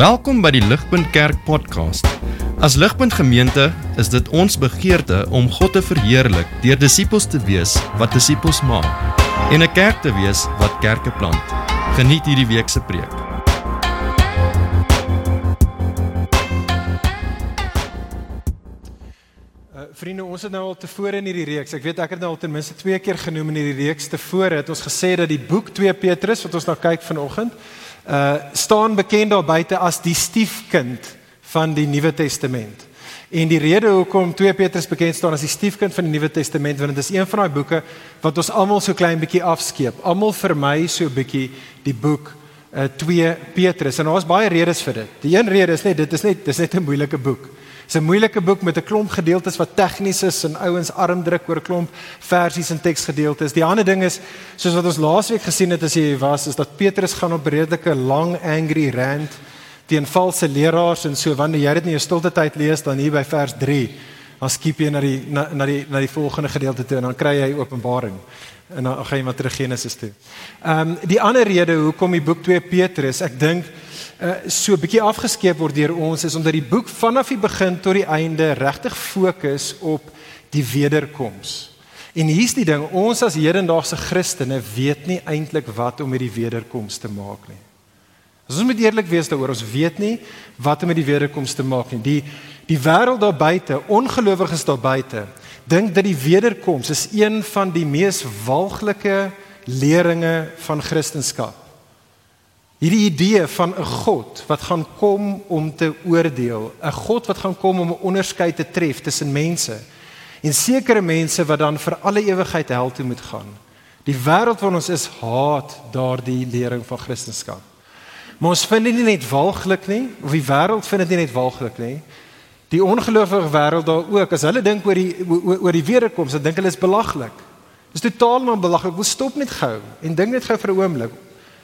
Welkom by die Ligpunt Kerk podcast. As Ligpunt Gemeente is dit ons begeerte om God te verheerlik deur disippels te wees wat disippels maak en 'n kerk te wees wat kerke plant. Geniet hierdie week se preek. Uh, vriende, ons het nou al tevore in hierdie reeks. Ek weet ek het nou al ten minste twee keer genoem in hierdie reeks tevore het ons gesê dat die boek 2 Petrus wat ons nou kyk vanoggend uh staan bekend daar buite as die stiefkind van die Nuwe Testament. En die rede hoekom 2 Petrus bekend staan as die stiefkind van die Nuwe Testament, want dit is een van daai boeke wat ons almal so klein bietjie afskeep. Almal vermy so bietjie die boek uh 2 Petrus en daar's baie redes vir dit. Die een rede is net dit is net dis net 'n moeilike boek. Dis 'n moeilike boek met 'n klomp gedeeltes wat tegnies is en ouens arm druk oor 'n klomp versies en teksgedeeltes. Die ander ding is soos wat ons laasweek gesien het as jy was, is dat Petrus gaan op redelike lang angry rant teen valse leraars en so wanneer jy dit in jou stilte tyd lees dan hier by vers 3 dan skiep jy na die na, na die na die volgende gedeelte toe en dan kry jy Openbaring en dan gaan jy maar terug Genesis toe. Ehm um, die ander rede hoekom die boek 2 Petrus, ek dink uh, so 'n bietjie afgeskeep word deur ons is omdat die boek vanaf die begin tot die einde regtig fokus op die wederkoms. En hier's die ding, ons as hedendaagse Christene weet nie eintlik wat om met die wederkoms te maak nie. As ons moet eerlik wees daaroor, ons weet nie wat om met die wederkoms te maak nie. Die die wêreld daar buite, ongelowiges daar buite, dink dat die wederkoms is een van die mees walglike leringe van Christendom. Hierdie idee van 'n God wat gaan kom om te oordeel, 'n God wat gaan kom om 'n onderskeid te tref tussen mense en sekere mense wat dan vir alle ewigheid hel toe moet gaan. Die wêreld waarin ons is, haat daardie lering van Christendom. Maar ons vind dit nie net walglik nie, of die wêreld vind dit nie net walglik nie. Die ongelowige wêreld daar ook, as hulle dink oor die oor, oor die wederkoms, dan dink hulle is belaglik. Dis totaal maar belaglik. Ons stop net gou en dink net gou vir 'n oomblik.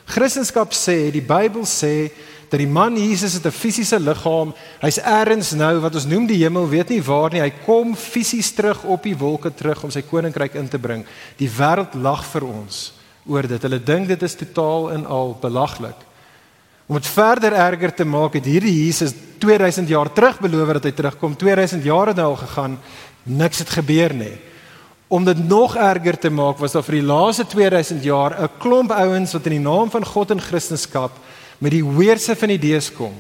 Christendom sê, die Bybel sê dat die man Jesus het 'n fisiese liggaam. Hy's eers nou wat ons noem die hemel, weet nie waar nie. Hy kom fisies terug op die wolke terug om sy koninkryk in te bring. Die wêreld lag vir ons oor dit. Hulle dink dit is totaal en al belaglik. Om dit verder erger te maak, het hierdie Jesus 2000 jaar terug beloof dat hy terugkom. 2000 jaar het nou al gegaan. Niks het gebeur nie. Om dit nog erger te maak, was daar vir die laaste 2000 jaar 'n klomp ouens wat in die naam van God en Christendom met die weerse van idees kom.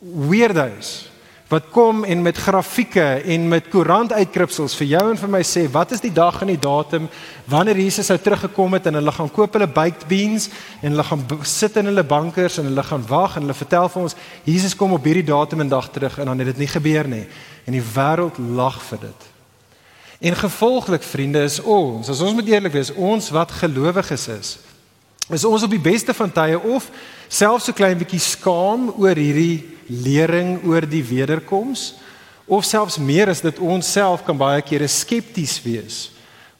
Weirdos wat kom en met grafieke en met koerantuitkripsels vir jou en vir my sê wat is die dag en die datum wanneer Jesus sou teruggekom het en hulle gaan koop hulle baked beans en hulle gaan sit in hulle bankers en hulle gaan wag en hulle vertel vir ons Jesus kom op hierdie datum en dag terug en dan het dit nie gebeur nie en die wêreld lag vir dit. En gevolglik vriende is ons, as ons moet eerlik wees, ons wat gelowiges is, is ons op die beste van tye of selfs so klein bietjie skaam oor hierdie lering oor die wederkoms of selfs meer as dit ons self kan baie kere skepties wees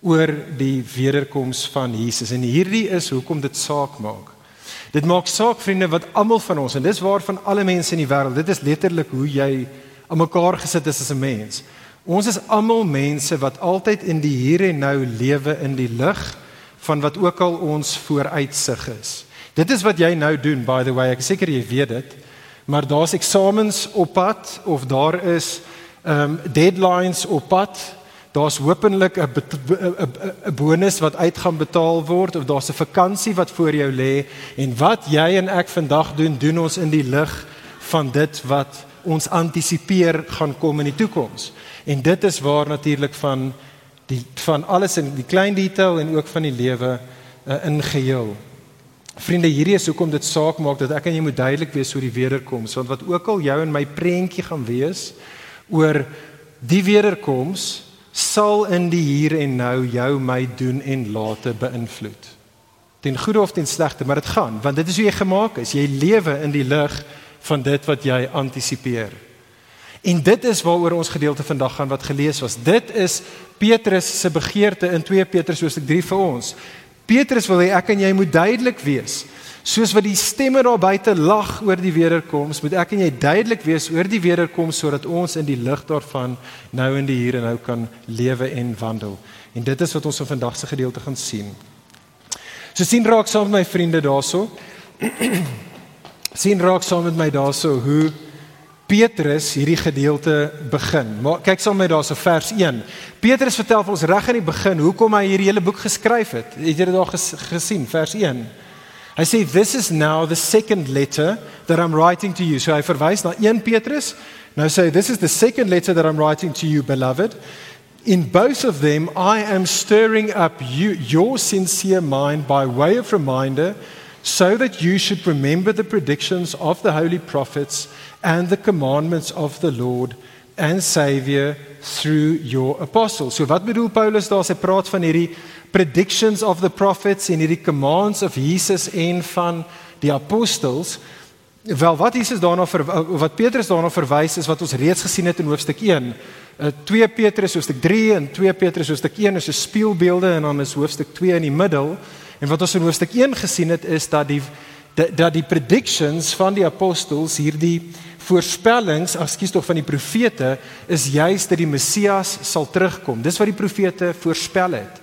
oor die wederkoms van Jesus en hierdie is hoekom dit saak maak. Dit maak saak vriende wat almal van ons en dis waar van alle mense in die wêreld. Dit is letterlik hoe jy aan mekaar gesit is as 'n mens. Ons is almal mense wat altyd in die hier en nou lewe in die lig van wat ook al ons vooruitsig is. Dit is wat jy nou doen by the way. Ek seker jy weet dit. Maar daar's eksamens op pad of daar is um, deadlines op pad. Daar's hopelik 'n 'n bonus wat uit gaan betaal word of daar's 'n vakansie wat voor jou lê en wat jy en ek vandag doen, doen ons in die lig van dit wat ons antisipeer gaan kom in die toekoms. En dit is waar natuurlik van die van alles in die klein detail en ook van die lewe uh, in geheel. Vriende, hierdie is hoekom dit saak maak dat ek en jy moet duidelik wees oor die wederkoms, want wat ook al jou en my prentjie gaan wees oor die wederkoms sal in die hier en nou jou my doen en late beïnvloed. Ten goeie of ten slegte, maar dit gaan, want dit is hoe jy gemaak is. Jy lewe in die lig van dit wat jy antisipeer. En dit is waaroor ons gedeelte vandag gaan wat gelees was. Dit is Petrus se begeerte in 2 Petrus hoofstuk 3 vir ons. Petrus wil hê ek en jy moet duidelik wees. Soos wat die stemme daar buite lag oor die wederkoms, moet ek en jy duidelik wees oor die wederkoms sodat ons in die lig daarvan nou in die hier en nou kan lewe en wandel. En dit is wat ons in vandag se gedeelte gaan sien. So sien raak saam met my vriende daarso. sien raak saam met my daarso hoe Petrus hierdie gedeelte begin. Maar kyk saam met my daarso vers 1. Petrus vertel vir ons reg aan die begin hoekom hy hierdie hele boek geskryf het. Het jy dit daar ges, gesien vers 1? Hy sê this is now the second letter that I'm writing to you. So hy verwys na 1 Petrus. Nou sê this is the second letter that I'm writing to you beloved. In both of them I am stirring up you, your sincere mind by way of reminder so that you should remember the predictions of the holy prophets and the commandments of the Lord and Savior through your apostles. So wat bedoel Paulus daar? Hy praat van hierdie predictions of the prophets en hierdie commands of Jesus en van die apostels. Wel wat Jesus daarna ver, wat Petrus daarna verwys is wat ons reeds gesien het in hoofstuk 1. 2 uh, Petrus hoofstuk 3 en 2 Petrus hoofstuk 1 is 'n spieelbeelde en dan is hoofstuk 2 in die middel. En wat ons in hoofstuk 1 gesien het is dat die dat die predictions van die apostels hierdie voorspellings, ekskuus tog van die profete is juis dat die Messias sal terugkom. Dis wat die profete voorspel het.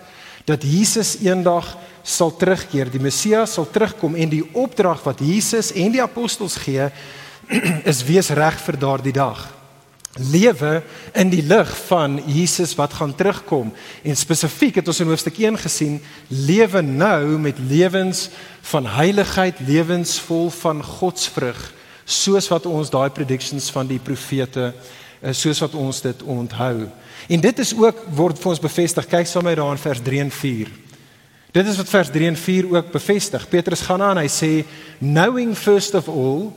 Dat Jesus eendag sal terugkeer, die Messias sal terugkom en die opdrag wat Jesus en die apostels gee is wees reg vir daardie dag lewe in die lig van Jesus wat gaan terugkom. En spesifiek het ons in hoofstuk 1 gesien, lewe nou met lewens van heiligheid, lewens vol van godsvrug, soos wat ons daai predictions van die profete eh, soos wat ons dit onthou. En dit is ook word vir ons bevestig. Kyk saam met my daar in vers 3 en 4. Dit is wat vers 3 en 4 ook bevestig. Petrus gaan aan, hy sê knowing first of all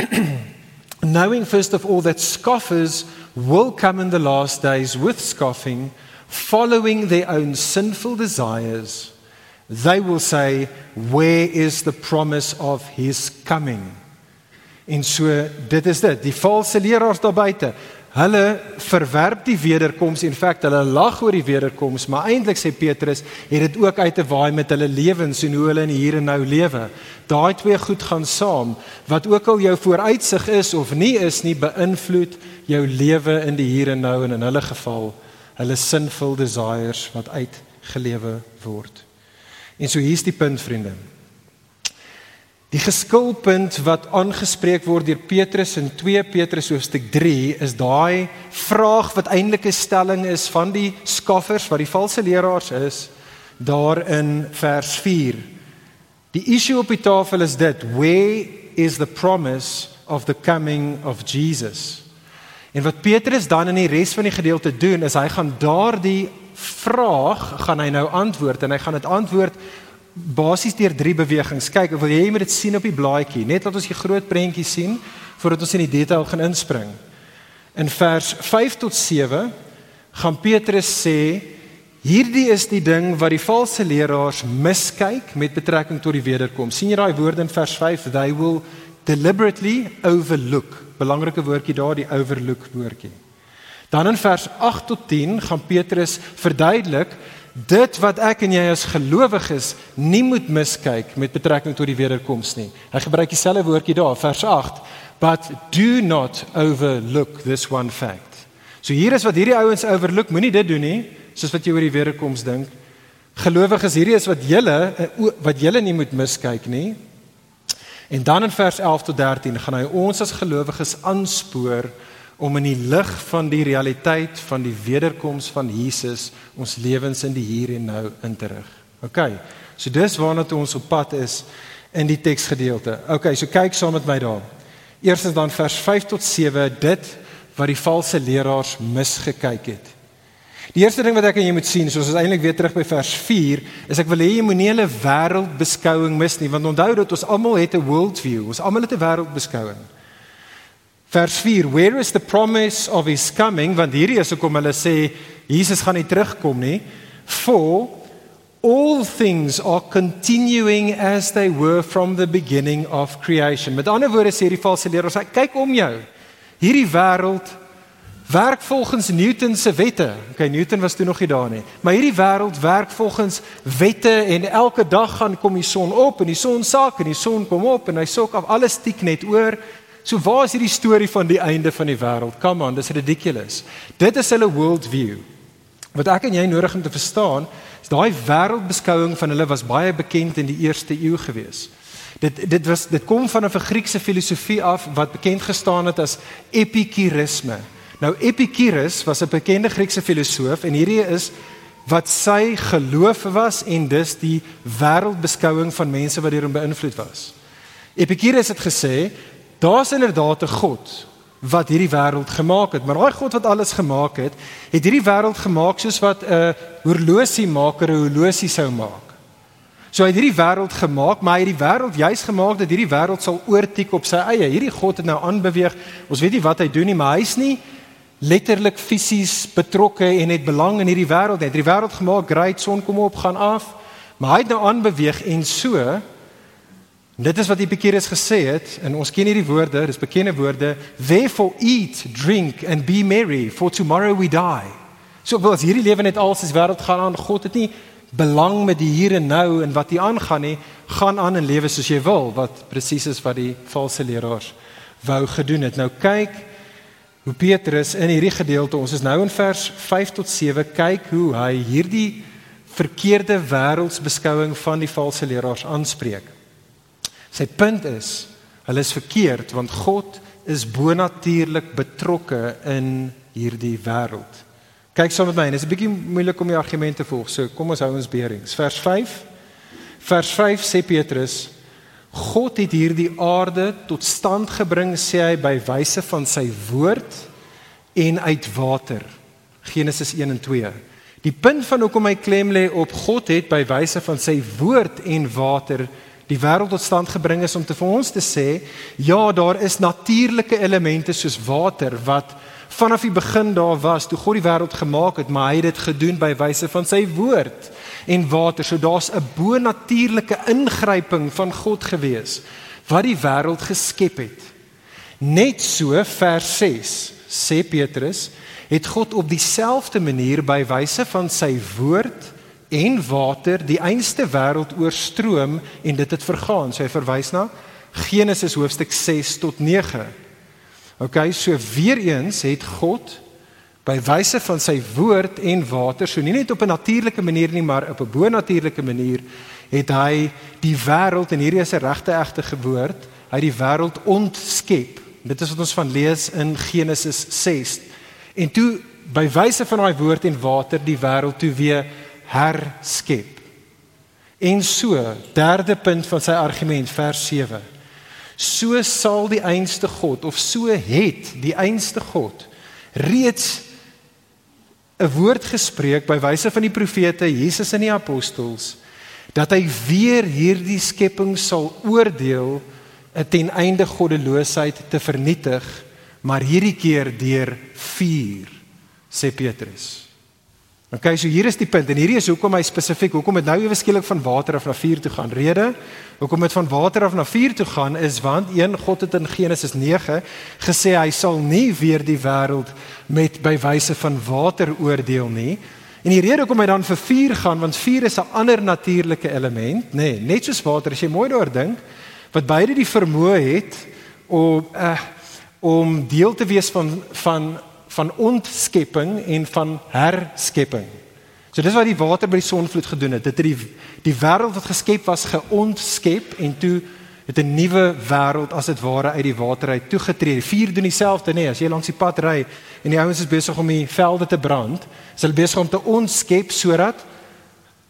knowing first of all that scoffers will come in the last days with scoffing, following their own sinful desires, they will say, Where is the promise of his coming? En so dit is dit, die valse leraars daar buite. Hulle verwerp die wederkoms en feit hulle lag oor die wederkoms, maar eintlik sê Petrus het dit ook uit te waai met hulle lewens en hoe hulle in hier en nou lewe. Daai twee goed gaan saam. Wat ook al jou vooruitsig is of nie is nie, beïnvloed jou lewe in die hier en nou en in hulle geval hulle sinful desires wat uitgelewe word. En so hier's die punt vriende. Die geskilpunt wat aangespreek word deur Petrus in 2 Petrus hoofstuk 3 is daai vraag wat eintlik 'n stelling is van die skaffers wat die valse leraars is daar in vers 4. Die issue op die tafel is dit: Where is the promise of the coming of Jesus? En wat Petrus dan in die res van die gedeelte doen is hy gaan daardie vraag gaan hy nou antwoord en hy gaan dit antwoord basies deur drie bewegings. Kyk, wil jy moet dit sien op die blaadjie, net laat ons die groot prentjie sien voordat ons in die detail gaan inspring. In vers 5 tot 7 gaan Petrus sê hierdie is die ding wat die valse leraars miskyk met betrekking tot die wederkoms. sien jy daai woorde in vers 5? They will deliberately overlook. Belangrike woordjie daar, die overlook woordjie. Dan in vers 8 tot 10 gaan Petrus verduidelik dit wat ek en jy as gelowiges nie moet miskyk met betrekking tot die wederkoms nie. Hy gebruik dieselfde woordjie daar, vers 8, but do not overlook this one fact. So hier is wat hierdie ouens overlook, moenie dit doen nie, soos wat jy oor die wederkoms dink. Gelowiges, hierdie is wat julle wat julle nie moet miskyk nie. En dan in vers 11 tot 13 gaan hy ons as gelowiges aanspoor om in die lig van die realiteit van die wederkoms van Jesus ons lewens in die hier en nou in te rig. OK. So dis waarna toe ons op pad is in die teksgedeelte. OK, so kyk saam met my daar. Eerstens dan vers 5 tot 7 dit wat die valse leraars misgekyk het. Die eerste ding wat ek en jy moet sien, soos ons eintlik weer terug by vers 4, is ek wil hê jy moenie 'n wêreldbeskouing mis nie, want onthou dat ons almal het 'n worldview. Ons almal het 'n wêreldbeskouing. Vers 4 Where is the promise of his coming? Want hierdie is hoekom hulle sê Jesus gaan nie terugkom nie. For all things are continuing as they were from the beginning of creation. Met ander woorde sê die valse leraars kyk om jou. Hierdie wêreld werk volgens Newton se wette. Okay Newton was toe nog nie daar nie. Maar hierdie wêreld werk volgens wette en elke dag gaan kom die son op en die son sak en die son kom op en hy sok af alles stiek net oor So waar is hierdie storie van die einde van die wêreld? Come on, dis ridiculous. Dit is hulle world view. Wat ek en jy nodig om te verstaan, is daai wêreldbeskouing van hulle was baie bekend in die eerste eeu gewees. Dit dit was dit kom van 'n Griekse filosofie af wat bekend gestaan het as epikurisme. Nou Epicurus was 'n bekende Griekse filosoof en hierdie is wat sy geloof was en dus die wêreldbeskouing van mense wat deur hom beïnvloed was. Epicurus het gesê daar's inderdaad 'n God wat hierdie wêreld gemaak het, maar daai God wat alles gemaak het, het hierdie wêreld gemaak soos wat 'n horlosiemaker 'n horlosie sou maak. So hy het hierdie wêreld gemaak, maar hy het die wêreld juis gemaak dat hierdie wêreld sal oortik op sy eie. Hierdie God het nou aanbeweeg. Ons weet nie wat hy doen nie, maar hy's nie letterlik fisies betrokke en het belang in hierdie wêreld. Hy het die wêreld gemaak, great son kom op, gaan af, maar hy het nou aanbeweeg en so Dit is wat Epicurus gesê het en ons ken hierdie woorde, dis bekende woorde, therefore eat, drink and be merry for tomorrow we die. So wel as hierdie lewe net als is wêreld gaan aan, God het nie belang met die hier en nou en wat hier aangaan nie, gaan aan en lewe soos jy wil, wat presies is wat die valse leraars wou gedoen het. Nou kyk hoe Petrus in hierdie gedeelte, ons is nou in vers 5 tot 7, kyk hoe hy hierdie verkeerde wêreldsbeskouing van die valse leraars aanspreek. Sy punt is, hulle is verkeerd want God is bonatuurlik betrokke in hierdie wêreld. Kyk saam met my, dit is 'n bietjie moeilik om die argumente te volg. So kom ons hou ons beerings. Vers 5. Vers 5 sê Petrus, God het hierdie aarde tot stand gebring, sê hy by wyse van sy woord en uit water. Genesis 1 en 2. Die punt van hoekom hy klem lê op God het by wyse van sy woord en water die wêreld tot stand gebring is om te vir ons te sê ja daar is natuurlike elemente soos water wat vanaf die begin daar was toe God die wêreld gemaak het maar hy het dit gedoen by wyse van sy woord en water. So daar's 'n bo-natuurlike ingryping van God gewees wat die wêreld geskep het. Net so vers 6 sê Petrus het God op dieselfde manier by wyse van sy woord en water die einste wêreld oorstroom en dit het vergaan. So hy verwys na Genesis hoofstuk 6 tot 9. OK, so weer eens het God by wyse van sy woord en water, so nie net op 'n natuurlike manier nie, maar op 'n bo-natuurlike manier, het hy die wêreld en hierdie is 'n regte egte gewoord, hy die wêreld ontskep. Dit is wat ons van lees in Genesis 6. En toe by wyse van daai woord en water die wêreld toe weer herskep. En so, derde punt van sy argument vers 7. So sal die einste God of so het die einste God reeds 'n woord gespreek by wyse van die profete Jesus en die apostels dat hy weer hierdie skepping sal oordeel ten einde goddeloosheid te vernietig maar hierdie keer deur vuur sê Petrus Okay, so hier is die punt en hierdie is hoekom hy spesifiek, hoekom dit nou ewe skielik van water af na vuur toe gaan. Rede, hoekom dit van water af na vuur toe gaan is want een God het in Genesis 9 gesê hy sal nie weer die wêreld met by wyse van water oordeel nie. En die rede hoekom hy dan vir vuur gaan, want vuur is 'n ander natuurlike element, nê, nee, net soos water as jy mooi daaroor dink, wat beide die vermoë het om uh, om deel te wees van van van ontskepping en van herskepping. So dis wat die water by die sonvloed gedoen het. Dit het die die wêreld wat geskep was geontskep en toe het 'n nuwe wêreld as dit ware uit die water uit toegetree. Die vuur doen dieselfde nê, nee, as jy langs die pad ry en die ouens is besig om die velde te brand, is hulle besig om te ontskep sodat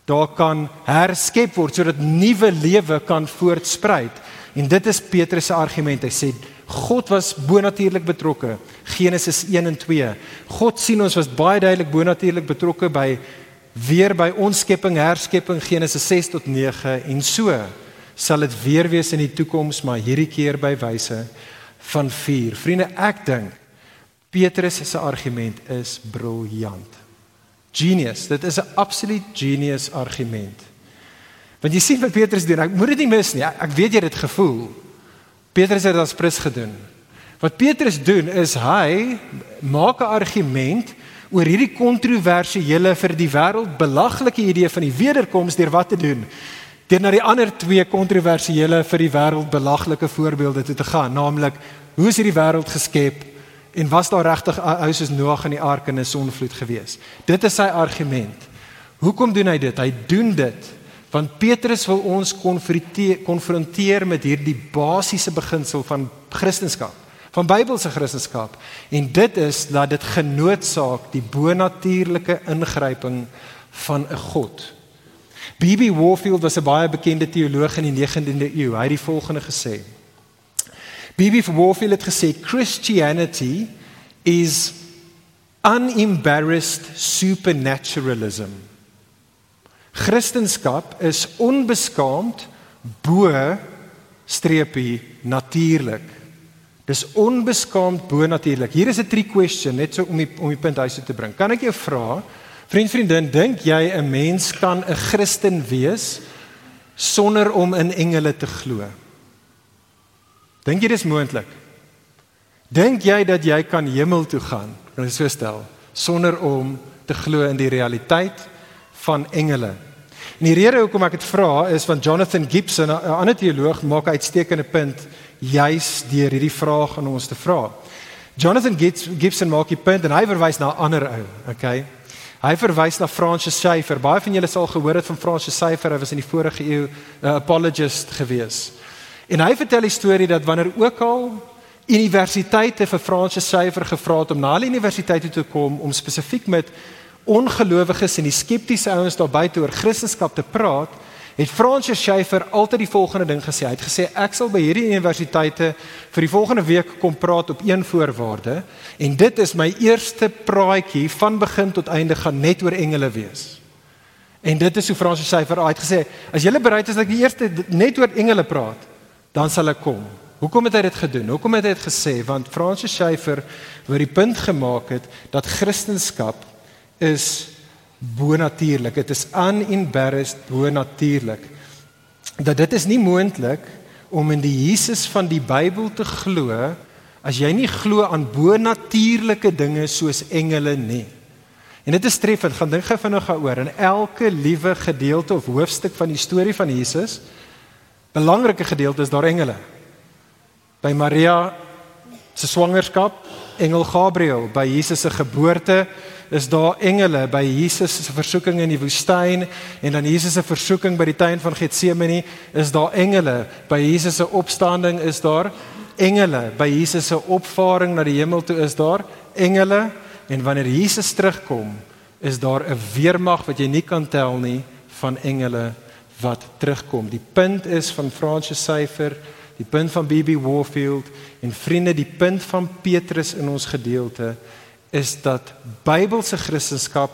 daar kan herskep word sodat nuwe lewe kan voortspruit. En dit is Petrus se argument. Hy sê God was bonatuurlik betrokke. Genesis 1 en 2. God sien ons was baie duidelik bonatuurlik betrokke by weer by ons skepping, herskepping Genesis 6 tot 9 en so sal dit weer wees in die toekoms, maar hierdie keer by wyse van vuur. Vriende, ek dink Petrus se argument is briljant. Genius. Dit is 'n absolute genius argument. Want jy sien wat Petrus doen. Ek moet dit nie mis nie. Ek weet jy het dit gevoel. Petrus het dit prins gedoen. Wat Petrus doen is hy maak 'n argument oor hierdie kontroversiële vir die wêreld belaglike idee van die wederkoms deur wat te doen? Deur na die ander twee kontroversiële vir die wêreld belaglike voorbeelde toe te gaan, naamlik hoe is hierdie wêreld geskep en was daar regtig ou soos Noag in die ark en 'n sonvloed gewees? Dit is sy argument. Hoekom doen hy dit? Hy doen dit Want Petrus wil ons konfronteer met hierdie basiese beginsel van Christendom, van Bybelse Christendom. En dit is dat dit genootsaak die bonatuurlike ingryping van 'n God. B.B. Warfield was 'n baie bekende teoloog in die 19de eeu. Hy het die volgende gesê: B.B. Warfield het gesê Christianity is unembarrassed supernaturalism. Christendom is onbeskaamd bo streepie natuurlik. Dis onbeskaamd bo natuurlik. Hier is 'n trick question net so om die om die punt huis toe te bring. Kan ek jou vra, vriend vriendin, dink jy 'n mens kan 'n Christen wees sonder om in engele te glo? Dink jy dis moontlik? Dink jy dat jy kan hemel toe gaan? Kan jy so stel sonder om te glo in die realiteit van engele? En die rede hoekom ek dit vra is want Jonathan Gibson, 'n ander teoloog, maak 'n uitstekende punt juis deur hierdie vraag aan ons te vra. Jonathan Gibson maak die punt en hy verwys na 'n ander ou, okay? Hy verwys na Francis Schaeffer. Baie van julle sal gehoor het van Francis Schaeffer. Hy was in die vorige eeu 'n uh, apologist gewees. En hy vertel die storie dat wanneer ook al universiteite vir Franse syfer gevra het om na die universiteit toe te kom om spesifiek met ongelowiges en die skeptiese ouens daar buite oor Christendom te praat, het Franse syfer altyd die volgende ding gesê. Hy het gesê ek sal by hierdie universiteite vir die volgende week kom praat op een voorwaarde en dit is my eerste praatjie van begin tot einde gaan net oor engele wees. En dit is hoe Franse syfer uit gesê, as jy bereid is dat ek die eerste net oor engele praat, dan sal ek kom. Hoekom het hy dit gedoen? Hoekom het hy dit gesê? Want Francis Schaeffer het die punt gemaak het dat Christendom is bonatuurlik. Dit is unembarrassed bonatuurlik. Dat dit is nie moontlik om in die Jesus van die Bybel te glo as jy nie glo aan bonatuurlike dinge soos engele nie. En dit is treffend, gaan dink gou vinnig daaroor. In elke liewe gedeelte of hoofstuk van die storie van Jesus, belangrike gedeelte is daar engele by Maria se swangerskap, engel Gabriël, by Jesus se geboorte is daar engele by Jesus se versoeking in die woestyn en dan Jesus se versoeking by die tuin van Getsemane? Is daar engele by Jesus se opstanding? Is daar engele by Jesus se opvaring na die hemel toe? Is daar engele? En wanneer Jesus terugkom is daar 'n weermag wat jy nie kan tel nie van engele wat terugkom. Die punt is van Francis Syfer die punt van BB Warfield en vriende die punt van Petrus in ons gedeelte is dat Bybelse Christendom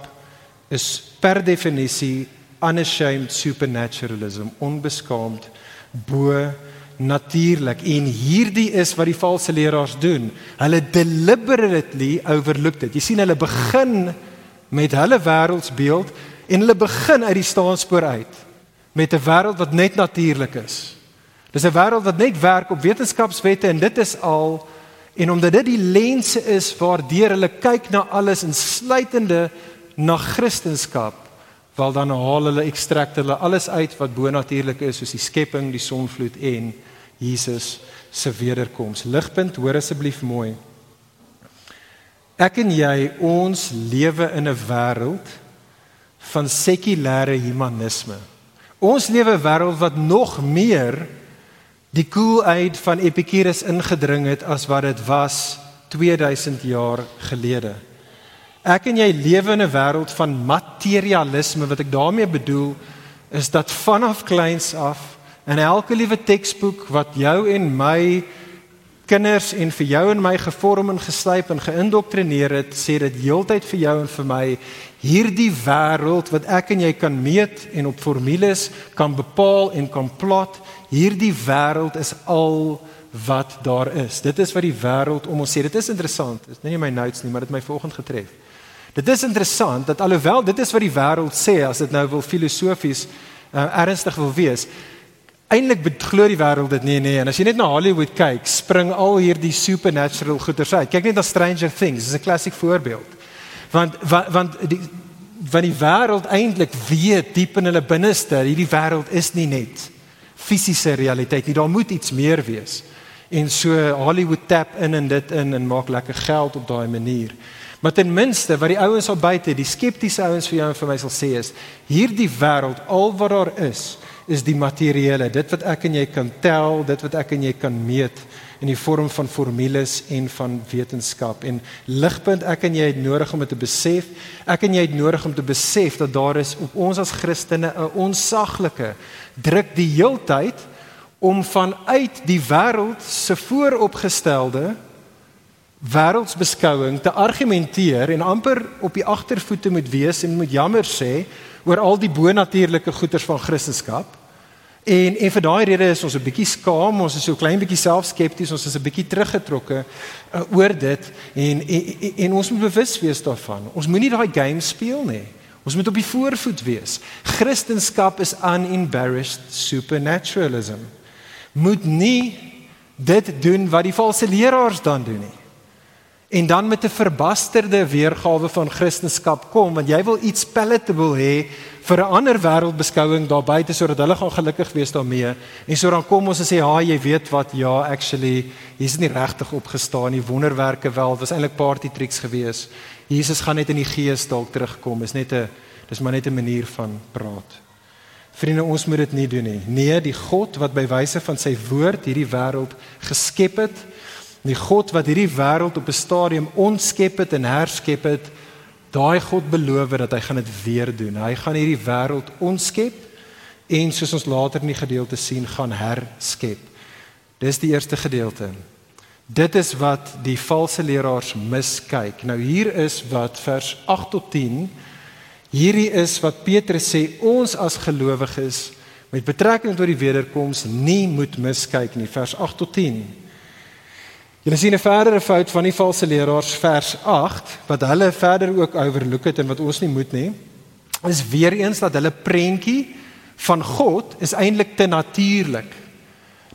is per definisie unashamed supernaturalism onbeskaamd bo natuurlik. En hierdie is wat die valse leraars doen. Hulle deliberately overlook dit. Jy sien hulle begin met hulle wêreldsbeeld en hulle begin uit die staanspoor uit met 'n wêreld wat net natuurlik is. Dis 'n wêreld wat net werk op wetenskapswette en dit is al en omdat dit die lense is waardeur hulle kyk na alles insluitende na Christendom, wel dan haal hulle ekstrakt hulle alles uit wat bonatuurlik is soos die skepping, die sonvloed en Jesus se wederkoms. Ligpunt, hoor asseblief mooi. Ek en jy, ons lewe in 'n wêreld van sekulêre humanisme. Ons lewe 'n wêreld wat nog meer die koelheid van Epicurus ingedring het as wat dit was 2000 jaar gelede. Ek en jy lewe in 'n wêreld van materialisme wat ek daarmee bedoel is dat vanaf kleins af in elke liewe teksboek wat jou en my kinders en vir jou en my gevorm en geslyp en geïndoktrineer het, sê dit heeltyd vir jou en vir my hierdie wêreld wat ek en jy kan meet en op formules kan bepaal en kan plot hierdie wêreld is al wat daar is. Dit is wat die wêreld om ons sê. Dit is interessant. Dit is nie my notes nie, maar dit het my volgens getref. Dit is interessant dat alhoewel dit is wat die wêreld sê as dit nou wil filosofies uh, ernstig wil wees, eintlik glo die wêreld dit nie nee. En as jy net na Hollywood kyk, spring al hierdie supernatural goeters uit. Kyk net na Stranger Things, dis 'n klassiek voorbeeld. Want want, want die van die wêreld eintlik weet diep in hulle binneste, hierdie wêreld is nie net fisiese realiteit nie. Daar moet iets meer wees. En so Hollywood tap in en dit in en maak lekker geld op daai manier. Maar ten minste wat die ouens al buite, die skeptiese ouens vir jou en vir my sal sê is, hierdie wêreld al wat daar is, is die materiële, dit wat ek en jy kan tel, dit wat ek en jy kan meet in die vorm van formules en van wetenskap. En ligpunt ek en jy het nodig om dit te besef ek en jy het nodig om te besef dat daar is op ons as Christene 'n onsaglike druk die heeltyd om vanuit die wêreld se vooropgestelde wêreldsbeskouing te argumenteer en amper op die agtervoete moet wees en moet jammer sê oor al die bonatuurlike goeders van Christendom En en vir daai rede is ons 'n bietjie skaam, ons is so klein bietjie selfskepties, ons is 'n bietjie teruggetrokke uh, oor dit en, en en ons moet bewus wees daarvan. Ons moenie daai game speel nie. Ons moet op die voorvoet wees. Christendom is unembarrassed supernaturalism. Moet nie dit doen wat die valse leraars dan doen nie. En dan met 'n verbasterde weergawe van Christendom kom want jy wil iets palatable hê vir 'n ander wêreldbeskouing daar buite sodat hulle gaan gelukkig wees daarmee. En so dan kom ons en sê, "Ha, jy weet wat? Ja, actually, hier's nie regtig opgestaan nie. Wonderwerke wel, was eintlik party tricks gewees. Jesus gaan net in die gees dalk terugkom. Is net 'n dis maar net 'n manier van praat." Vriende, ons moet dit nie doen nie. Nee, die God wat by wyse van sy woord hierdie wêreld geskep het, die God wat hierdie wêreld op 'n stadium ontskep het en herskep het, Daai God beloof dat hy gaan dit weer doen. Hy gaan hierdie wêreld onskep en soos ons later in die gedeelte sien, gaan herskep. Dis die eerste gedeelte. Dit is wat die valse leraars miskyk. Nou hier is wat vers 8 tot 10. Hierdie is wat Petrus sê ons as gelowiges met betrekking tot die wederkoms nie moet miskyk nie. Vers 8 tot 10. Jy sien 'n verdere fout van die valse leraars vers 8 wat hulle verder ook overlook het en wat ons nie moet nie. Is weer eens dat hulle prentjie van God is eintlik te natuurlik.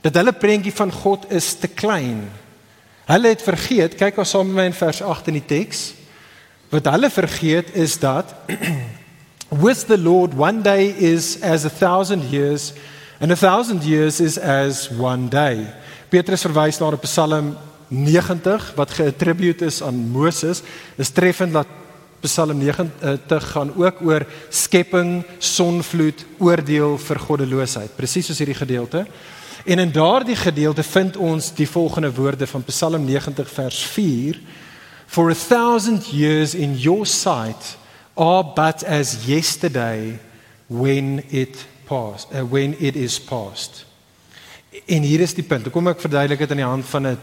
Dat hulle prentjie van God is te klein. Hulle het vergeet, kyk ons saam met my in vers 8 in die teks. Wat hulle vergeet is dat with the Lord one day is as a thousand years and a thousand years is as one day. Petrus verwys na 'n Psalm 90 wat geattribute is aan Moses, is treffend dat Psalm 90 gaan ook oor skepping, sonvloed, oordeel vir goddeloosheid. Presies soos hierdie gedeelte. En in daardie gedeelte vind ons die volgende woorde van Psalm 90 vers 4: For a thousand years in your sight are but as yesterday when it passed, uh, when it is past. En hier is die punt. Kom ek verduidelik dit aan die hand van 'n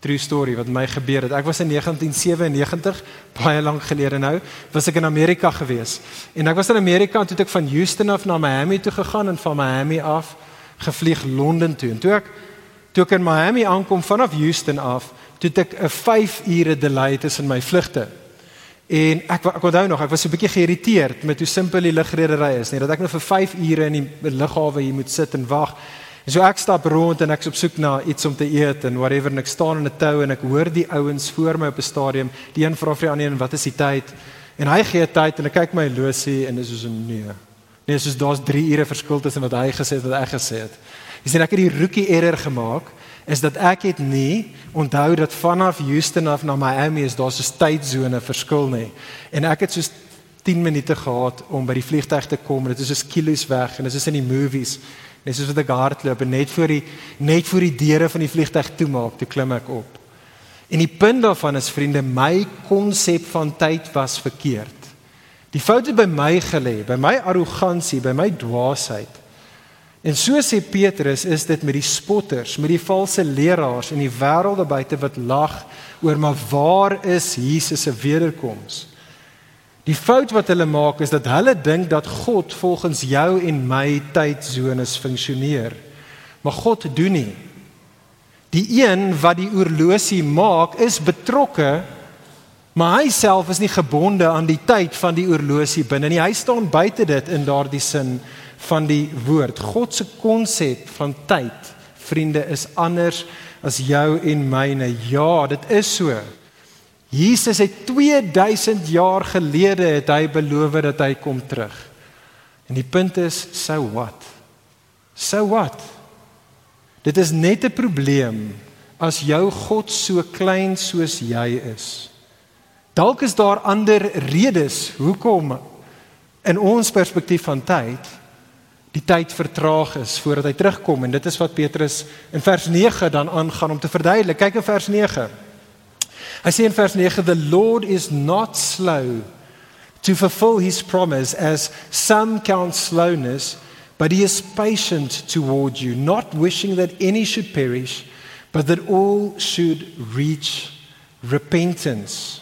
true story wat my gebeur het. Ek was in 1997, baie lank gelede nou, was ek in Amerika gewees. En ek was in Amerika en toe het ek van Houston af na Miami toe gegaan en van Miami af gevlieg Londen toe. En toe ek toe ek in Miami aankom vanaf Houston af, toe ek 'n 5 ure delay tussen my vlugte. En ek ek onthou nog, ek was so 'n bietjie geïrriteerd met hoe simpel die lugredery is, nie dat ek nou vir 5 ure in die lughawe hier moet sit en wag. En so ek stap rond en ek's op soek na iets om te eet en whatever en ek staan in 'n tou en ek hoor die ouens voor my op 'n stadium, die een vra vir die ander een wat is die tyd? En hy gee tyd en ek kyk my losie en dis soos 'n nee. Nee, soos daar's 3 ure verskil tussen wat hy gesê het en wat ek gesê het. Jy sien ek het die rookie error gemaak is dat ek het nie onthou dat vanaf Houston af na Miami is daar so 'n tydsone verskil nie. En ek het so 10 minute gehad om by die vliegtuig te kom en dit is so kilos weg en dit is in die movies. Net soos wat ek hardloop en net voor die net voor die deure van die vliegtuig toemaak, toe klim ek op. En die punt daarvan is vriende, my konsep van tyd was verkeerd. Die fout het by my gelê, by my arrogansie, by my dwaasheid. En so sê Petrus, is dit met die spotters, met die valse leraars in die wêreld buite wat lag oor maar waar is Jesus se wederkoms? Die fout wat hulle maak is dat hulle dink dat God volgens jou en my tydsones funksioneer. Maar God doen nie. Die een wat die oorlosie maak is betrokke, maar hy self is nie gebonde aan die tyd van die oorlosie binne nie. Hy staan buite dit in daardie sin van die woord. God se konsep van tyd, vriende, is anders as jou en myne. Ja, dit is so. Jesus het 2000 jaar gelede het hy beloof dat hy kom terug. En die punt is, so what? So what? Dit is net 'n probleem as jou God so klein soos jy is? Dalk is daar ander redes hoekom in ons perspektief van tyd die tyd vertraag is voordat hy terugkom en dit is wat Petrus in vers 9 dan aangaan om te verduidelik. Kyk in vers 9. Hy sê in vers 9 the Lord is not slow to fulfill his promise as some count slowness but he is patient toward you not wishing that any should perish but that all should reach repentance.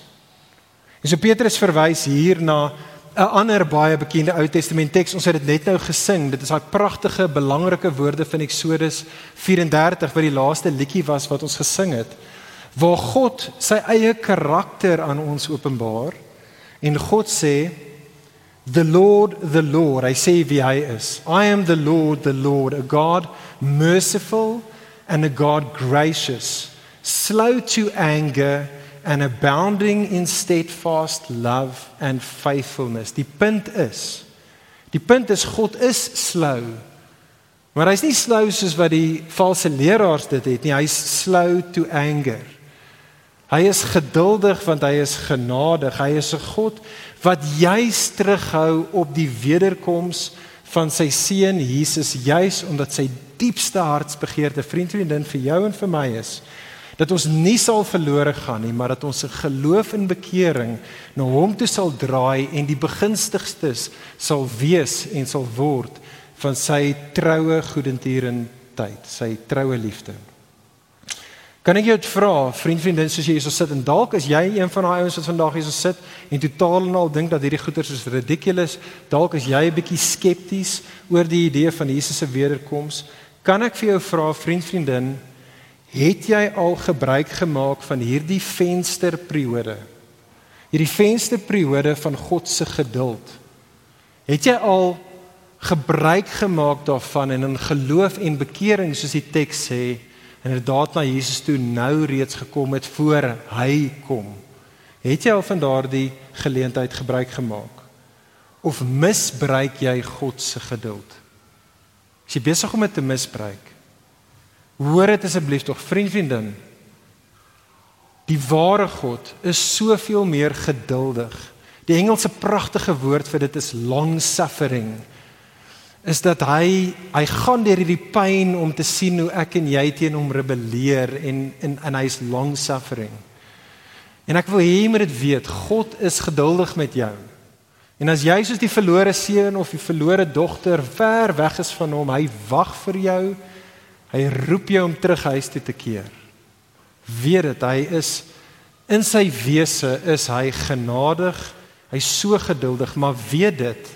En so Petrus verwys hier na 'n ander baie bekende Ou Testament teks. Ons het dit net nou gesing. Dit is daai pragtige, belangrike woorde van Eksodus 34 wat die laaste liedjie was wat ons gesing het. Waar God sy eie karakter aan ons openbaar en God sê The Lord, the Lord, I say wie hy is. I am the Lord, the Lord, a God merciful and a God gracious, slow to anger and abounding in steadfast love and faithfulness. Die punt is die punt is God is slou. Maar hy's nie slou soos wat die valse leraars dit het nie. Hy's slow to anger. Hy is geduldig want hy is genadig. Hy is 'n God wat juis terughou op die wederkoms van sy seun Jesus juis omdat sy diepste hartsbegeerte vriend vriendin vir jou en vir my is dat ons nie sal verlore gaan nie, maar dat ons se geloof en bekering na hom toe sal draai en die begunstigstes sal wees en sal word van sy troue goedentierendheid, sy troue liefde. Kan ek jou vra, vriend vriendin, soos jy hier so sit en dalk is jy een van daai ouens wat vandag hier so sit en totaal en al dink dat hierdie goeters is ridiculous, dalk is jy 'n bietjie skepties oor die idee van Jesus se wederkoms, kan ek vir jou vra, vriend vriendin, Het jy al gebruik gemaak van hierdie vensterperiode? Hierdie vensterperiode van God se geduld. Het jy al gebruik gemaak daarvan en in geloof en bekering soos die teks sê, inderdaad na Jesus toe nou reeds gekom het voor hy kom? Het jy al van daardie geleentheid gebruik gemaak? Of misbruik jy God se geduld? Is jy besig om dit te misbruik? Hoor dit asseblief tog, vriend vriendin. Die ware God is soveel meer geduldig. Die Engelse pragtige woord vir dit is long suffering. Is dat hy hy gaan deur hierdie pyn om te sien hoe ek en jy teen hom rebelleer en en en hy's long suffering. En ek wil hê jy moet dit weet, God is geduldig met jou. En as jy soos die verlore seun of die verlore dogter ver weg is van hom, hy wag vir jou Hy roep jou om terug huis toe te keer. Weet dit, hy is in sy wese is hy genadig. Hy's so geduldig, maar weet dit,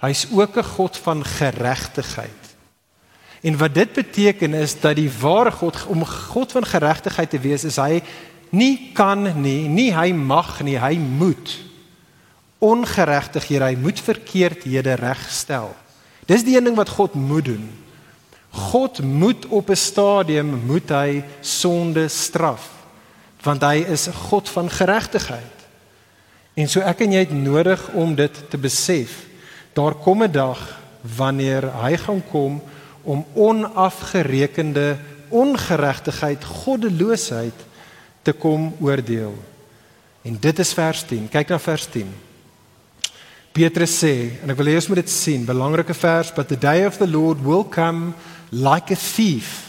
hy's ook 'n God van geregtigheid. En wat dit beteken is dat die ware God om God van geregtigheid te wees is hy nie kan nie, nie hy mag nie, hy moet ongeregtighede, hy moet verkeerdhede regstel. Dis die een ding wat God moet doen. God moet op 'n stadium moet hy sonde straf want hy is 'n God van geregtigheid. En so ek en jy het nodig om dit te besef. Daar kom 'n dag wanneer hy gaan kom om onafgerekende ongeregtigheid, goddeloosheid te kom oordeel. En dit is vers 10. Kyk na vers 10. Petrus sê en ek wil hê ons moet dit sien, belangrike vers, but the day of the Lord will come like a thief.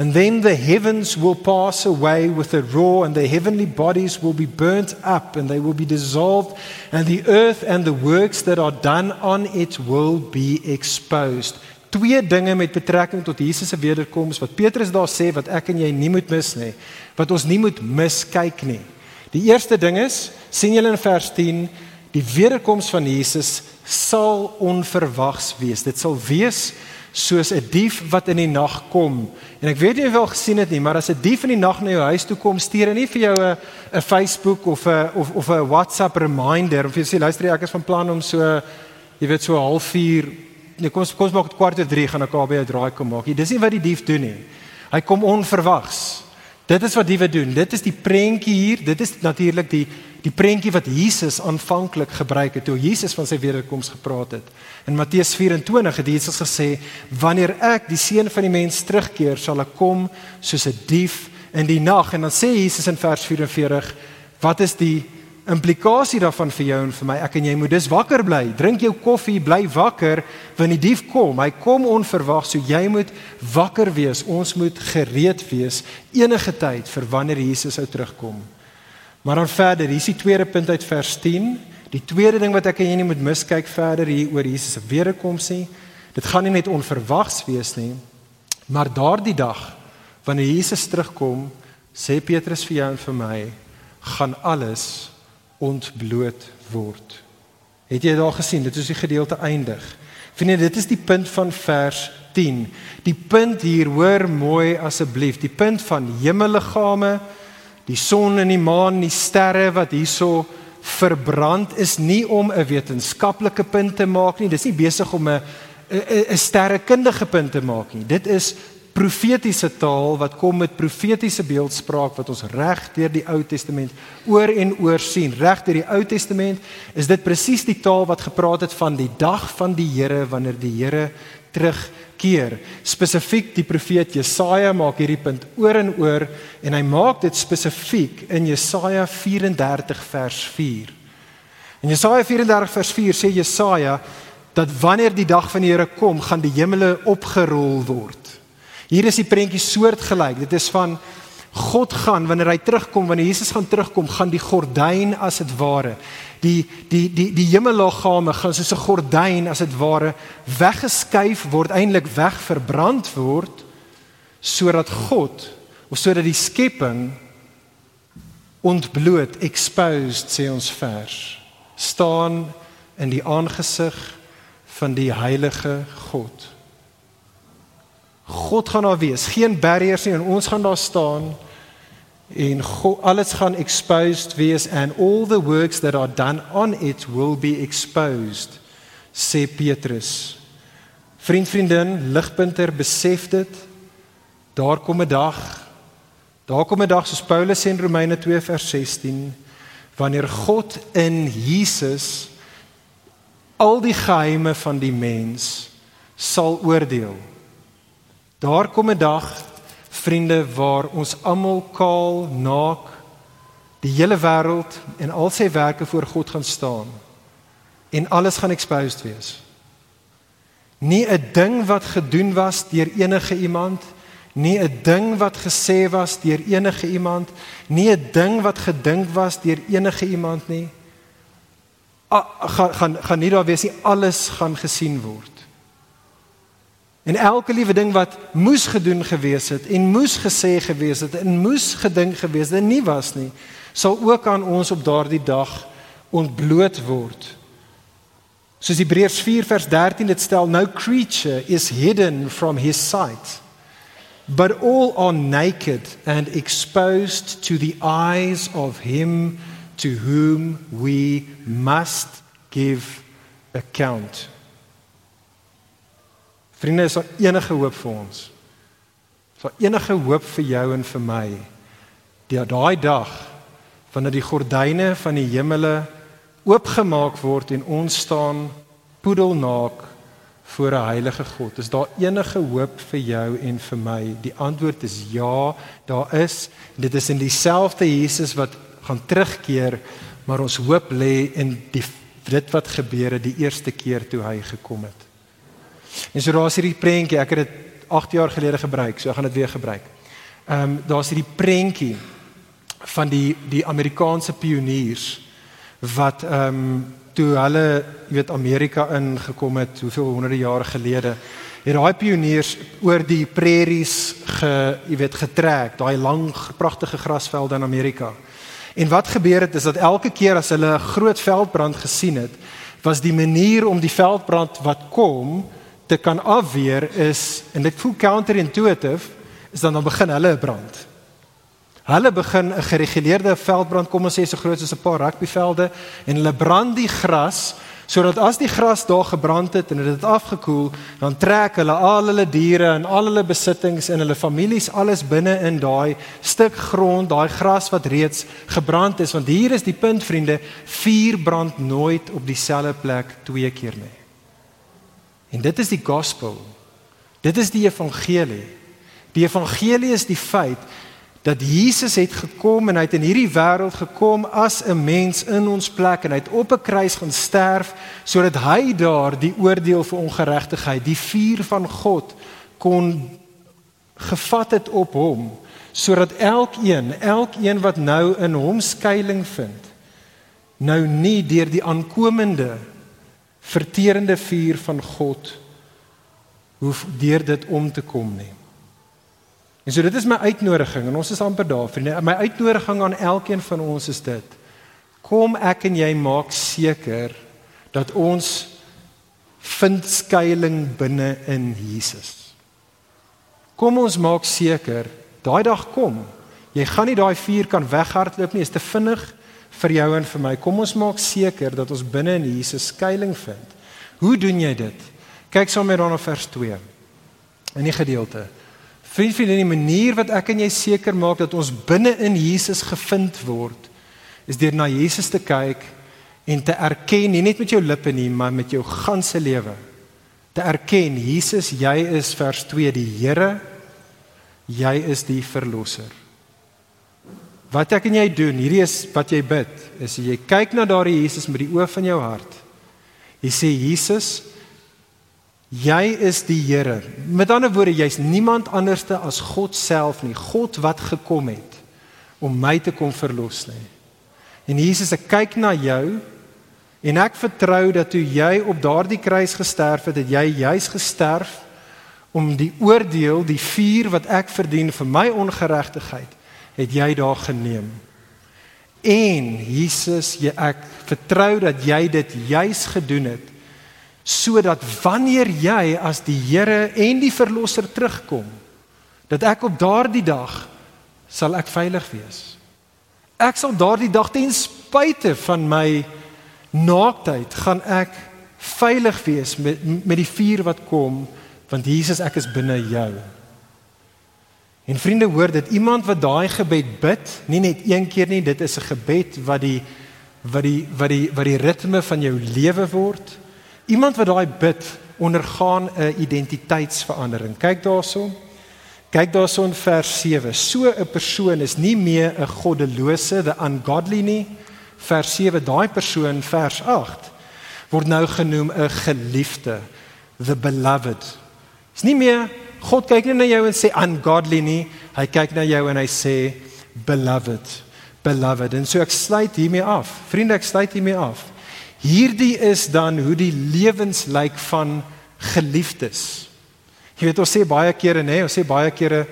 And then the heavens will pass away with a roar, and the heavenly bodies will be burnt up, and they will be dissolved, and the earth and the works that are done on it will be exposed. Twee dinge met betrekking tot Jesus se wederkoms wat Petrus daar sê wat ek en jy nie moet mis nie, wat ons nie moet miskyk nie. Die eerste ding is, sien julle in vers 10, die wederkoms van Jesus sal onverwags wees. Dit sal wees soos 'n dief wat in die nag kom. En ek weet jy het wel gesien dit nie, maar as 'n dief in die nag na jou huis toe kom, stuur hy nie vir jou 'n 'n Facebook of 'n of of 'n WhatsApp reminder of jy sê luister ek is van plan om so jy weet so 0.5 nee kom kom maak dit kwart oor 3 gaan ek al by 'n draai kom maak. Dis nie wat die dief doen nie. Hy kom onverwags. Dit is wat diewe doen. Dit is die prentjie hier. Dit is natuurlik die die prentjie wat Jesus aanvanklik gebruik het toe Jesus van sy wederkoms gepraat het. In Matteus 24 het Jesus gesê: "Wanneer ek die seun van die mens terugkeer, sal ek kom soos 'n dief in die nag." En dan sê Jesus in vers 44: "Wat is die implikasie daarvan vir jou en vir my. Ek en jy moet dus wakker bly. Drink jou koffie, bly wakker want die dief kom. Hy kom onverwags, so jy moet wakker wees. Ons moet gereed wees enige tyd vir wanneer Jesus sou terugkom. Maar dan verder, hier is die tweede punt uit vers 10. Die tweede ding wat ek jy nie moet miskyk verder hier oor Jesus se wederkoms nie. Dit gaan nie net onverwags wees nie, maar daardie dag wanneer Jesus terugkom, sê Petrus vir jou en vir my, gaan alles ontbloot word. Het jy daar gesien? Dit is die gedeelte eindig. Vriende, dit is die punt van vers 10. Die punt hier, hoor mooi asseblief, die punt van hemelliggame, die son en die maan, die sterre wat hierso verbrand is nie om 'n wetenskaplike punt te maak nie. Dis nie besig om 'n 'n sterrekundige punt te maak nie. Dit is profetiese taal wat kom met profetiese beeldspraak wat ons reg deur die Ou Testament oor en oor sien. Reg deur die Ou Testament is dit presies die taal wat gepraat het van die dag van die Here wanneer die Here terugkeer. Spesifiek die profeet Jesaja maak hierdie punt oor en oor en hy maak dit spesifiek in Jesaja 34 vers 4. In Jesaja 34 vers 4 sê Jesaja dat wanneer die dag van die Here kom, gaan die hemele opgerol word. Hier is die prentjie soortgelyk. Dit is van God gaan wanneer hy terugkom, wanneer Jesus gaan terugkom, gaan die gordyn as dit ware die die die die hemelliggame gaan soos 'n gordyn as dit ware weggeskuif word, eintlik wegverbrand word sodat God of sodat die skepping ontbloot, exposed sê ons vers, staan in die aangesig van die heilige God. God gaan daar wees, geen barriers nie en ons gaan daar staan en God, alles gaan exposed wees and all the works that are done on it will be exposed sê Petrus. Vriend vriendin, ligpunter besef dit. Daar kom 'n dag. Daar kom 'n dag soos Paulus sê in Romeine 2 vers 16 wanneer God in Jesus al die geheime van die mens sal oordeel. Daar kom 'n dag, vriende, waar ons almal kaal, naak, die hele wêreld en al sy werke voor God gaan staan en alles gaan exposed wees. Nie 'n ding wat gedoen was deur enige iemand, nie 'n ding wat gesê was deur enige iemand, nie 'n ding wat gedink was deur enige iemand nie. A, gaan gaan gaan nie daar wees nie, alles gaan gesien word. En elke liewe ding wat moes gedoen gewees het en moes gesê gewees het en moes gedink gewees het en nie was nie, sal ook aan ons op daardie dag ontbloot word. Soos Hebreërs 4 vers 13 dit stel, no creature is hidden from his sight, but all are naked and exposed to the eyes of him to whom we must give account. Vriende, is daar enige hoop vir ons? Is daar enige hoop vir jou en vir my? Die daai dag wanneer die gordyne van die hemele oopgemaak word en ons staan poedelnaak voor 'n heilige God. Is daar enige hoop vir jou en vir my? Die antwoord is ja, daar is. Dit is in dieselfde Jesus wat gaan terugkeer, maar ons hoop lê in die dit wat gebeur het die eerste keer toe hy gekom het. En so daar's hierdie prentjie, ek het dit 8 jaar gelede gebruik, so ek gaan dit weer gebruik. Ehm um, daar's hierdie prentjie van die die Amerikaanse pioniers wat ehm um, toe hulle, jy weet Amerika ingekom het, hoeveel honderde jare gelede, het daai pioniers oor die prairies ge, jy weet getrek, daai lang pragtige grasvelde in Amerika. En wat gebeur het is dat elke keer as hulle 'n groot veldbrand gesien het, was die manier om die veldbrand wat kom te kan afweer is en dit voel counterintuitive is dan dan begin hulle 'n brand. Hulle begin 'n gereguleerde veldbrand kom ons sê so groot soos 'n paar rugbyvelde en hulle brand die gras sodat as die gras daar gebrand het en dit het afgekoel, dan trek hulle al hulle diere en al hulle besittings en hulle families alles binne in daai stuk grond, daai gras wat reeds gebrand is, want hier is die punt vriende, vuur brand nooit op dieselfde plek twee keer nie. En dit is die gospel. Dit is die evangelie. Die evangelie is die feit dat Jesus het gekom en hy het in hierdie wêreld gekom as 'n mens in ons plek en hy het op 'n kruis gaan sterf sodat hy daar die oordeel vir ongeregtigheid, die vuur van God kon gevat het op hom sodat elkeen, elkeen wat nou in hom skuilings vind, nou nie deur die aankomende verterende vuur van God hoef deur dit om te kom nie. En so dit is my uitnodiging en ons is amper daar vriende. My uitnodiging aan elkeen van ons is dit. Kom ek en jy maak seker dat ons vind skuilings binne in Jesus. Kom ons maak seker daai dag kom. Jy gaan nie daai vuur kan weghardloop nie, is te vinnig vir jou en vir my. Kom ons maak seker dat ons binne in Jesus skuilings vind. Hoe doen jy dit? Kyk saam met dan op vers 2. In die gedeelte Vriend, vriend, die manier wat ek en jy seker maak dat ons binne in Jesus gevind word, is deur na Jesus te kyk en te erken, nie net met jou lippe nie, maar met jou ganse lewe. Te erken, Jesus, jy is vers 2 die Here, jy is die verlosser. Wat ek en jy doen, hierdie is wat jy bid, is jy kyk na daardie Jesus met die oë van jou hart. Jy sê Jesus, Jy is die Here. Met ander woorde, jy's niemand anderste as God self nie. God wat gekom het om my te kom verlos nie. En Jesus, ek kyk na jou en ek vertrou dat toe jy op daardie kruis gesterf het, het jy juis gesterf om die oordeel, die vuur wat ek verdien vir my ongeregtigheid, het jy daar geneem. En Jesus, jy ek vertrou dat jy dit juis gedoen het sodat wanneer jy as die Here en die verlosser terugkom dat ek op daardie dag sal ek veilig wees. Ek sal daardie dag ten spyte van my naaktheid gaan ek veilig wees met met die vuur wat kom want Jesus ek is binne jou. En vriende hoor dit iemand wat daai gebed bid, nie net een keer nie, dit is 'n gebed wat die wat die wat die wat die ritme van jou lewe word. Iemand wat daai bid ondergaan 'n identiteitsverandering. Kyk daarson. Kyk daarson in vers 7. So 'n persoon is nie meer 'n goddelose, the ungodly nie. Vers 7, daai persoon vers 8 word nou genoem 'n geliefde, the beloved. Is nie meer God kyk nie na jou en sê ungodly nie. Hy kyk na jou en hy sê beloved, beloved. En so ek sluit hiermee af. Vriende, ek sluit hiermee af. Hierdie is dan hoe die lewens lyk van geliefdes. Jy weet ons sê baie kere nê, nee, ons sê baie kere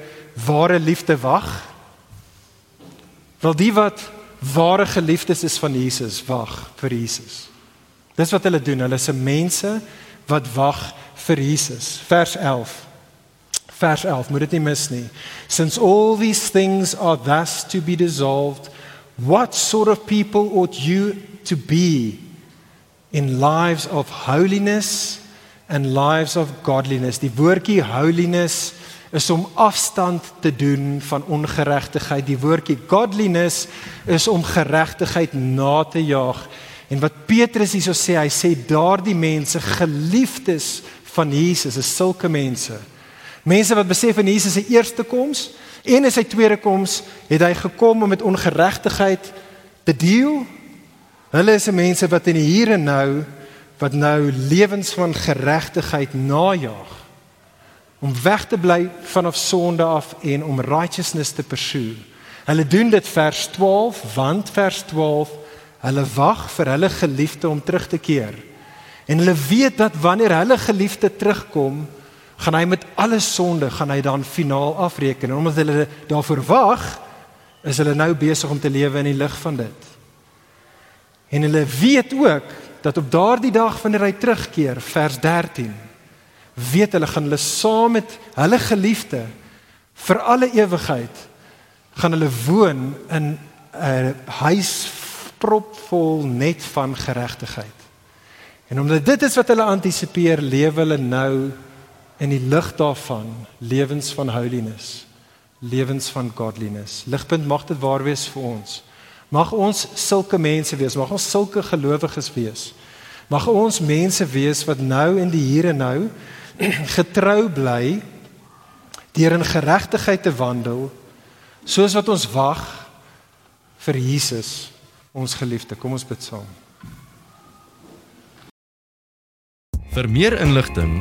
ware liefde wag. Wel die wat ware geliefdes is van Jesus wag vir Jesus. Dis wat hulle doen. Hulle is mense wat wag vir Jesus. Vers 11. Vers 11, moet dit nie mis nie. Since all these things are thus to be dissolved, what sort of people ought you to be? in lives of holiness and lives of godliness. Die woordjie holiness is om afstand te doen van ongeregtigheid. Die woordjie godliness is om geregtigheid na te jaag. En wat Petrus hierso sê, hy sê daardie mense geliefdes van Jesus is sulke mense. Mense wat besef in Jesus se eerste koms en in sy tweede koms het hy gekom om met ongeregtigheid te deel Hulle is mense wat in die hier en nou wat nou lewens van geregtigheid najag om weg te bly vanaf sonde af en om righteousness te pursue. Hulle doen dit vers 12 want vers 12 hulle wag vir hulle geliefde om terug te keer. En hulle weet dat wanneer hulle geliefde terugkom, gaan hy met alle sonde gaan hy dan finaal afreken. En omdat hulle daarvoor wag, is hulle nou besig om te lewe in die lig van dit. En hulle weet ook dat op daardie dag wanneer hy terugkeer, vers 13, weet hulle gaan hulle saam met hulle geliefde vir alle ewigheid gaan hulle woon in 'n huis propvol net van geregtigheid. En omdat dit is wat hulle antisipeer, lewe hulle nou in die lig daarvan, lewens van holiness, lewens van godliness. Ligpunt mag dit waar wees vir ons. Mag ons sulke mense wees, mag ons sulke gelowiges wees. Mag ons mense wees wat nou in die hier en nou getrou bly deur in geregtigheid te wandel soos wat ons wag vir Jesus ons geliefde. Kom ons bid saam. Vir meer inligting